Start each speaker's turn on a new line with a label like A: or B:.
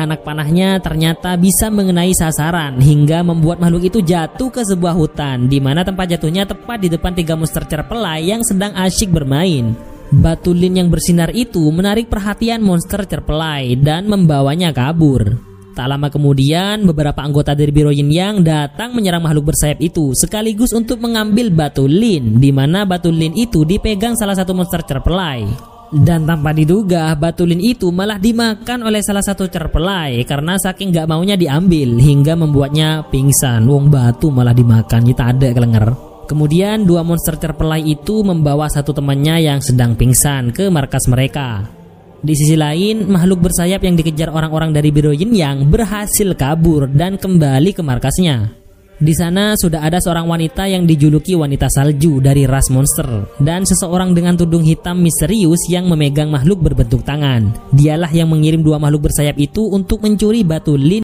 A: Anak panahnya ternyata bisa mengenai sasaran hingga membuat makhluk itu jatuh ke sebuah hutan di mana tempat jatuhnya tepat di depan tiga monster cerpelai yang sedang asyik bermain. Batu lin yang bersinar itu menarik perhatian monster cerpelai dan membawanya kabur. Tak lama kemudian, beberapa anggota dari Biro Yin Yang datang menyerang makhluk bersayap itu sekaligus untuk mengambil batu lin, di mana batu lin itu dipegang salah satu monster cerpelai. Dan tanpa diduga, batu lin itu malah dimakan oleh salah satu cerpelai karena saking gak maunya diambil hingga membuatnya pingsan. Wong batu malah dimakan, kita ada kelenger. Kemudian dua monster cerpelai itu membawa satu temannya yang sedang pingsan ke markas mereka. Di sisi lain, makhluk bersayap yang dikejar orang-orang dari Biro Yin Yang berhasil kabur dan kembali ke markasnya. Di sana sudah ada seorang wanita yang dijuluki wanita salju dari ras monster dan seseorang dengan tudung hitam misterius yang memegang makhluk berbentuk tangan. Dialah yang mengirim dua makhluk bersayap itu untuk mencuri batu lin